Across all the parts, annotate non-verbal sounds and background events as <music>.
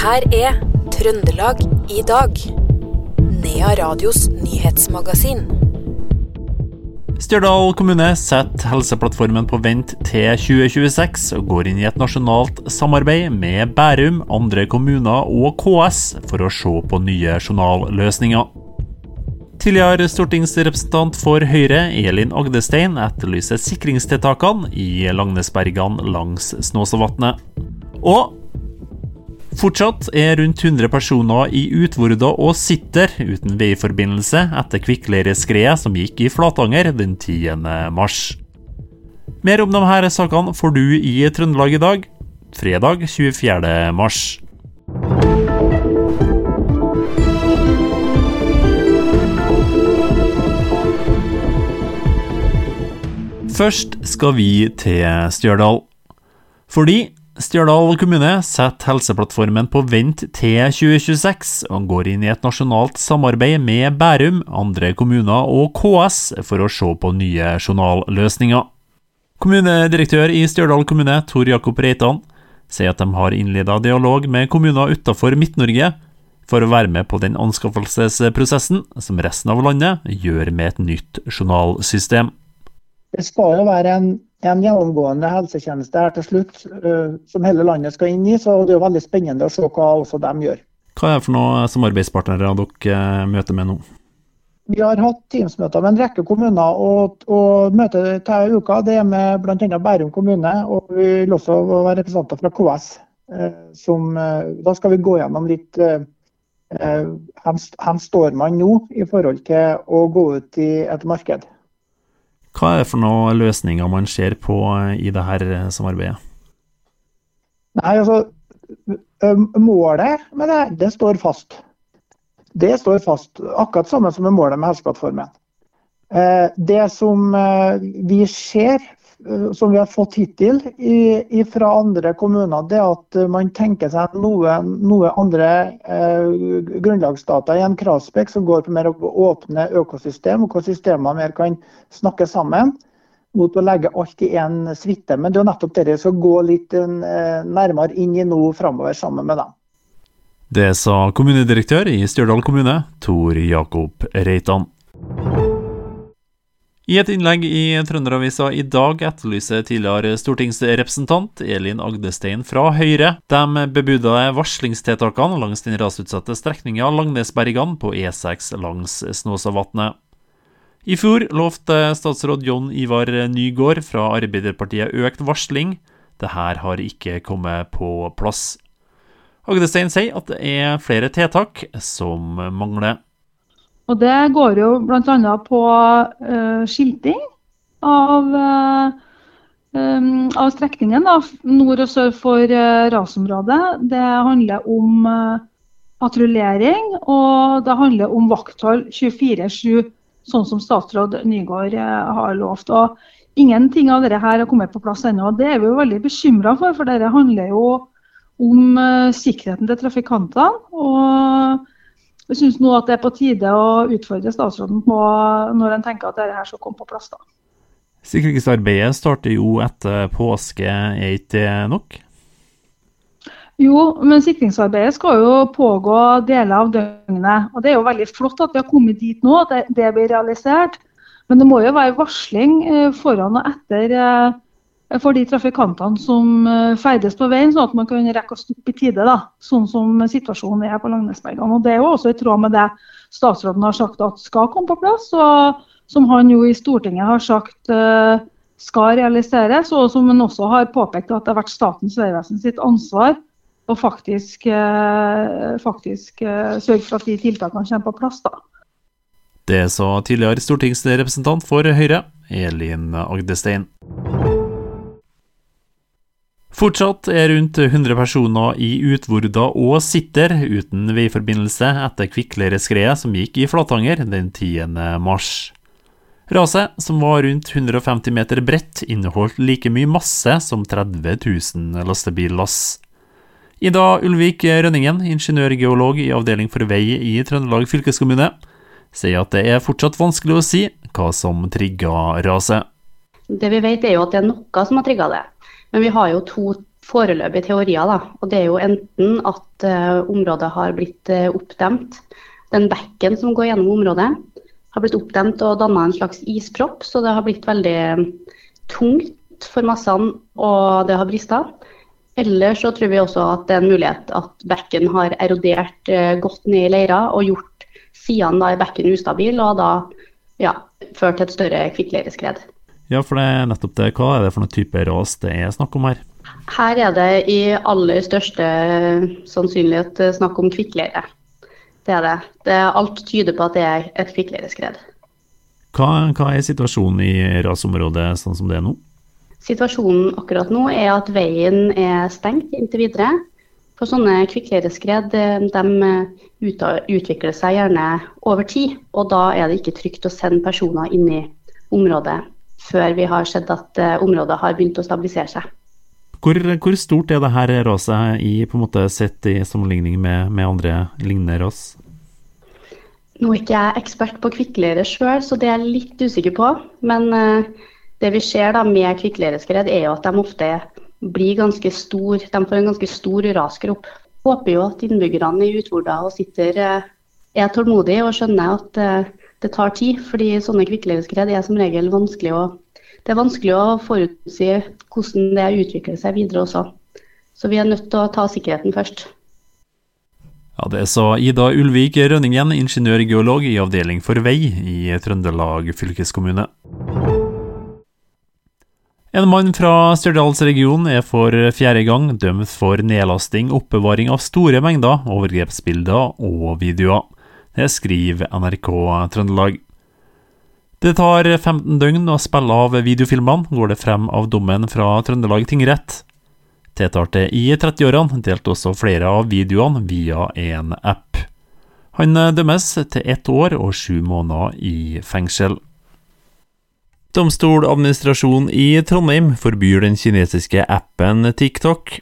her er Trøndelag i dag. Nea Radios nyhetsmagasin. Stjørdal kommune setter Helseplattformen på vent til 2026 og går inn i et nasjonalt samarbeid med Bærum, andre kommuner og KS for å se på nye journalløsninger. Tidligere stortingsrepresentant for Høyre, Elin Agdestein, etterlyser sikringstiltakene i Langnesbergene langs Snåsavatnet. Og Fortsatt er rundt 100 personer i Utvorda og Sitter uten veiforbindelse etter kvikkleireskredet som gikk i Flatanger den 10. mars. Mer om disse sakene får du i Trøndelag i dag, fredag 24. mars. Først skal vi til Stjørdal. Fordi Stjørdal kommune setter Helseplattformen på vent til 2026 og går inn i et nasjonalt samarbeid med Bærum, andre kommuner og KS for å se på nye journalløsninger. Kommunedirektør i Stjørdal kommune, Tor Jakob Reitan, sier at de har innledet dialog med kommuner utenfor Midt-Norge for å være med på den anskaffelsesprosessen som resten av landet gjør med et nytt journalsystem. Det skal jo være en, en gjennomgående helsetjeneste her til slutt, uh, som hele landet skal inn i. Så det er jo veldig spennende å se hva også de gjør. Hva er det for noe samarbeidspartnere dere møter med nå? Vi har hatt Teams-møter med en rekke kommuner, og, og møtet til uka det er med bl.a. Bærum kommune. Og vi vil også være representanter fra KS. Uh, som, da skal vi gå gjennom litt hvor står man nå i forhold til å gå ut i et marked. Hva er det for noen løsninger man ser på i dette samarbeidet? Nei, altså, Målet med det, det står fast. Det står fast, akkurat samme som med målet med Helseplattformen. Det som vi ser som vi har fått hittil fra andre kommuner, det at man tenker seg noe, noe andre eh, grunnlagsdata i en kravspekk som går på mer åpne økosystem, og hvor systemene mer kan snakke sammen mot å legge alt i én suite. Men det er nettopp det vi skal gå litt eh, nærmere inn i nå framover sammen med dem. Det sa kommunedirektør i Stjørdal kommune, Tor Jakob Reitan. I et innlegg i Trønderavisa i dag etterlyser tidligere stortingsrepresentant Elin Agdestein fra Høyre de bebudede varslingstiltakene langs den rasutsatte strekninga Langnesbergene på E6 langs Snåsavatnet. I fjor lovte statsråd Jon Ivar Nygård fra Arbeiderpartiet økt varsling. Dette har ikke kommet på plass. Agdestein sier at det er flere tiltak som mangler. Og det går jo bl.a. på uh, skilting av, uh, um, av strekningen da, nord og sør for uh, rasområdet. Det handler om patruljering, og det handler om vakthold 24-7, sånn som statsråd Nygård har lovt. Og ingenting av dette her har kommet på plass ennå. Det er vi jo veldig bekymra for, for dette handler jo om sikkerheten til trafikantene. og jeg syns nå at det er på tide å utfordre statsråden på når en tenker at dette her skal komme på plass. da. Sikringsarbeidet starter jo etter påske, er ikke det nok? Jo, men sikringsarbeidet skal jo pågå deler av døgnet. og Det er jo veldig flott at vi har kommet dit nå, at det blir realisert. Men det må jo være varsling eh, foran og etter eh, for de trafikantene som eh, ferdes på veien, sånn at man kan rekke å stoppe i tide. Da, sånn som situasjonen er på Langnesbergene. Og Det er jo også i tråd med det statsråden har sagt at skal komme på plass, og som han jo i Stortinget har sagt uh, skal realiseres, og som han også har påpekt at det har vært Statens vegvesen sitt ansvar å faktisk, uh, faktisk sørge for at de tiltakene kommer på plass. da. Det sa tidligere stortingsrepresentant for Høyre, Elin Agdestein. Fortsatt er rundt 100 personer i Utvorda og Sitter uten veiforbindelse etter kvikkleireskredet som gikk i Flatanger den 10. mars. Raset, som var rundt 150 meter bredt, inneholdt like mye masse som 30 000 lastebillass. Ida Ulvik Rønningen, ingeniørgeolog i avdeling for vei i Trøndelag fylkeskommune, sier at det er fortsatt vanskelig å si hva som trigga raset. Det vi vet er jo at det er noe som har trigga det. Men vi har jo to foreløpige teorier. Da. Og det er jo enten at uh, området har blitt uh, oppdemt. Den bekken som går gjennom området, har blitt oppdemt og danna en slags ispropp, så det har blitt veldig tungt for massene, og det har brista. Eller så tror vi også at det er en mulighet at bekken har erodert uh, godt ned i leira og gjort sidene i bekken ustabil, og da ja, ført til et større kvikkleireskred. Ja, for det er nettopp det. Hva er det for noen type ras det er snakk om her? Her er det i aller største sannsynlighet snakk om kvikkleire. Det er det. det. Alt tyder på at det er et kvikkleireskred. Hva, hva er situasjonen i rasområdet sånn som det er nå? Situasjonen akkurat nå er at veien er stengt inntil videre. For sånne kvikkleireskred utvikler seg gjerne over tid. Og da er det ikke trygt å sende personer inn i området før vi har sett at uh, området har begynt å stabilisere seg. Hvor, hvor stort er dette raset i, på en måte sett i sammenligning med, med andre lignende ras? Nå er ikke jeg ekspert på kvikkleire sjøl, så det er jeg litt usikker på. Men uh, det vi ser da med kvikkleireskred, er jo at de ofte blir ganske stor, de får en ganske stor rasgrop. Håper jo at innbyggerne i Utvorda og sitter uh, er tålmodige og skjønner at det tar tid. fordi sånne kvikkleireskred er som regel vanskelig å, det er vanskelig å forutsi hvordan det utvikler seg videre også. Så vi er nødt til å ta sikkerheten først. Ja, Det sa Ida Ulvik Rønningen, ingeniørgeolog i avdeling for vei i Trøndelag fylkeskommune. En mann fra Stjørdalsregionen er for fjerde gang dømt for nedlasting oppbevaring av store mengder overgrepsbilder og videoer. Det skriver NRK Trøndelag. Det tar 15 døgn å spille av videofilmene, går det frem av dommen fra Trøndelag tingrett. Tiltalte i 30-årene delte også flere av videoene via en app. Han dømmes til ett år og sju måneder i fengsel. Domstoladministrasjonen i Trondheim forbyr den kinesiske appen TikTok.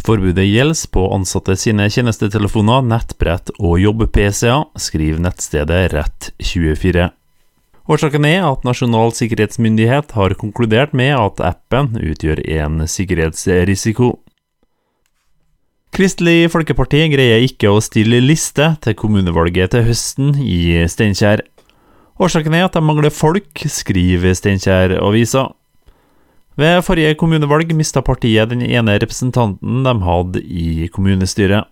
Forbudet gjelder på ansatte sine tjenestetelefoner, nettbrett og jobb-PC-er, skriver nettstedet Rett24. Årsaken er at Nasjonal sikkerhetsmyndighet har konkludert med at appen utgjør en sikkerhetsrisiko. Kristelig Folkeparti greier ikke å stille liste til kommunevalget til høsten i Steinkjer. Årsaken er at de mangler folk, skriver Steinkjer-avisa. Ved forrige kommunevalg mista partiet den ene representanten de hadde i kommunestyret.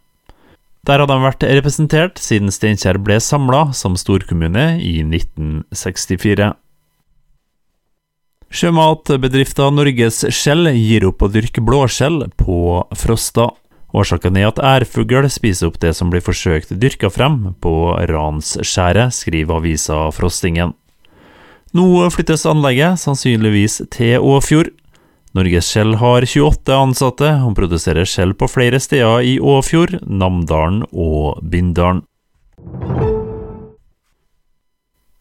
Der hadde de vært representert siden Steinkjer ble samla som storkommune i 1964. Sjømatbedriften Norges Skjell gir opp å dyrke blåskjell på Frosta. Årsaken er at ærfugl spiser opp det som blir forsøkt dyrka frem på Ransskjæret, skriver avisa Frostingen. Nå flyttes anlegget sannsynligvis til Åfjord. Norges Skjell har 28 ansatte, og produserer skjell på flere steder i Åfjord, Namdalen og Bindalen.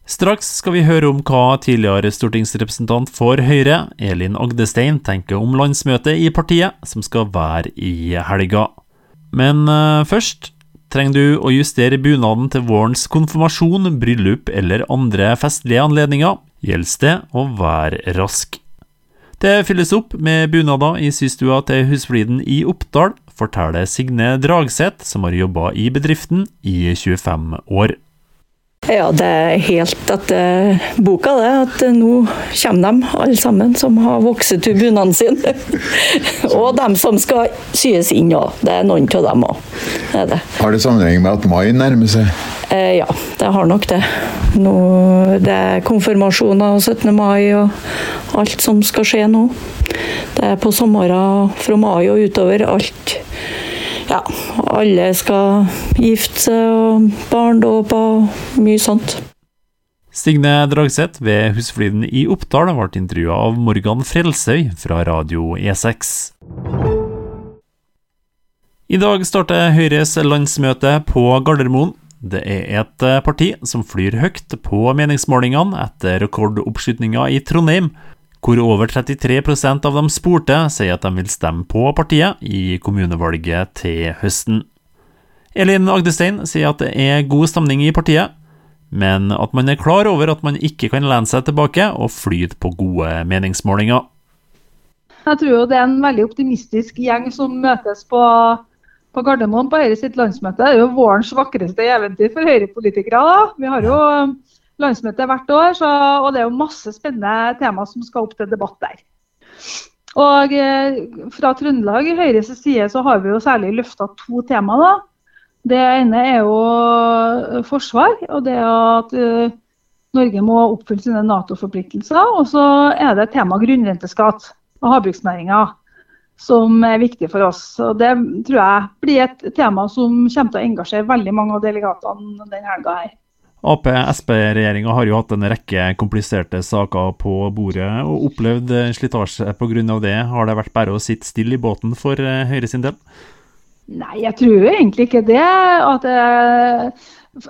Straks skal vi høre om hva tidligere stortingsrepresentant for Høyre, Elin Agdestein, tenker om landsmøtet i partiet, som skal være i helga. Men uh, først Trenger du å justere bunaden til vårens konfirmasjon, bryllup eller andre festlige anledninger, gjelder det å være rask. Det fylles opp med bunader i systua til Husfliden i Oppdal, forteller Signe Dragseth, som har jobba i bedriften i 25 år. Ja, det er helt etter boka, det. At nå kommer de alle sammen som har vokst ut bunadene sine. <laughs> og dem som skal syes inn òg. Det er noen av dem òg. Har det sammenheng med at mai nærmer seg? Eh, ja, det har nok det. Nå, det er konfirmasjoner 17. mai og alt som skal skje nå. Det er på sommeren fra mai og utover. Alt ja, alle skal gifte seg og barndåp og mye sånt. Signe Dragseth ved Husfliden i Oppdal ble intervjua av Morgan Frelsøy fra Radio E6. I dag starter Høyres landsmøte på Gardermoen. Det er et parti som flyr høyt på meningsmålingene etter rekordoppslutninga i Trondheim, hvor over 33% av de spurte sier at de vil stemme på partiet i kommunevalget til høsten. Elin Agdestein sier at det er god stemning i partiet, men at man er klar over at man ikke kan lene seg tilbake og flyte på gode meningsmålinger. Jeg tror det er en veldig optimistisk gjeng som møtes på, på Gardermoen på Høyre sitt landsmøte. Det er jo vårens vakreste eventyr for Høyre-politikere. Vi har jo landsmøte hvert år, så, og det er jo masse spennende tema som skal opp til debatt der. Og eh, Fra Trøndelag i Høyres side så har vi jo særlig løfta to tema. da. Det ene er jo eh, forsvar, og det at uh, Norge må oppfylle sine Nato-forpliktelser. Og så er det tema grunnrenteskatt og havbruksnæringa som er viktig for oss. Og Det tror jeg blir et tema som kommer til å engasjere veldig mange av delegatene denne helga her. Ap-Sp-regjeringa har jo hatt en rekke kompliserte saker på bordet og opplevd slitasje pga. det. Har det vært bare å sitte stille i båten for eh, Høyre sin del? Nei, jeg tror egentlig ikke det. At det,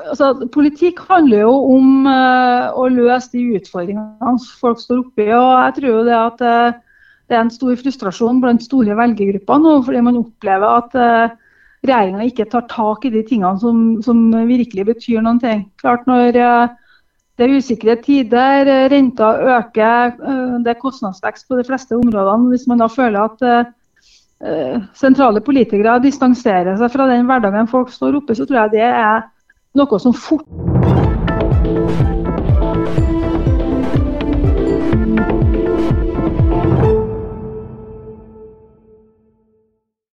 altså, politikk handler jo om uh, å løse de utfordringene folk står oppi. og jeg tror jo det at det er en stor frustrasjon blant store velgergrupper nå, fordi man opplever at regjeringa ikke tar tak i de tingene som, som virkelig betyr noen ting. Klart når uh, det er usikre tider, renta øker, uh, det er kostnadsvekst på de fleste områdene. Hvis man da føler at sentrale politikere distanserer seg fra den hverdagen folk står oppe, så tror jeg det er noe som fort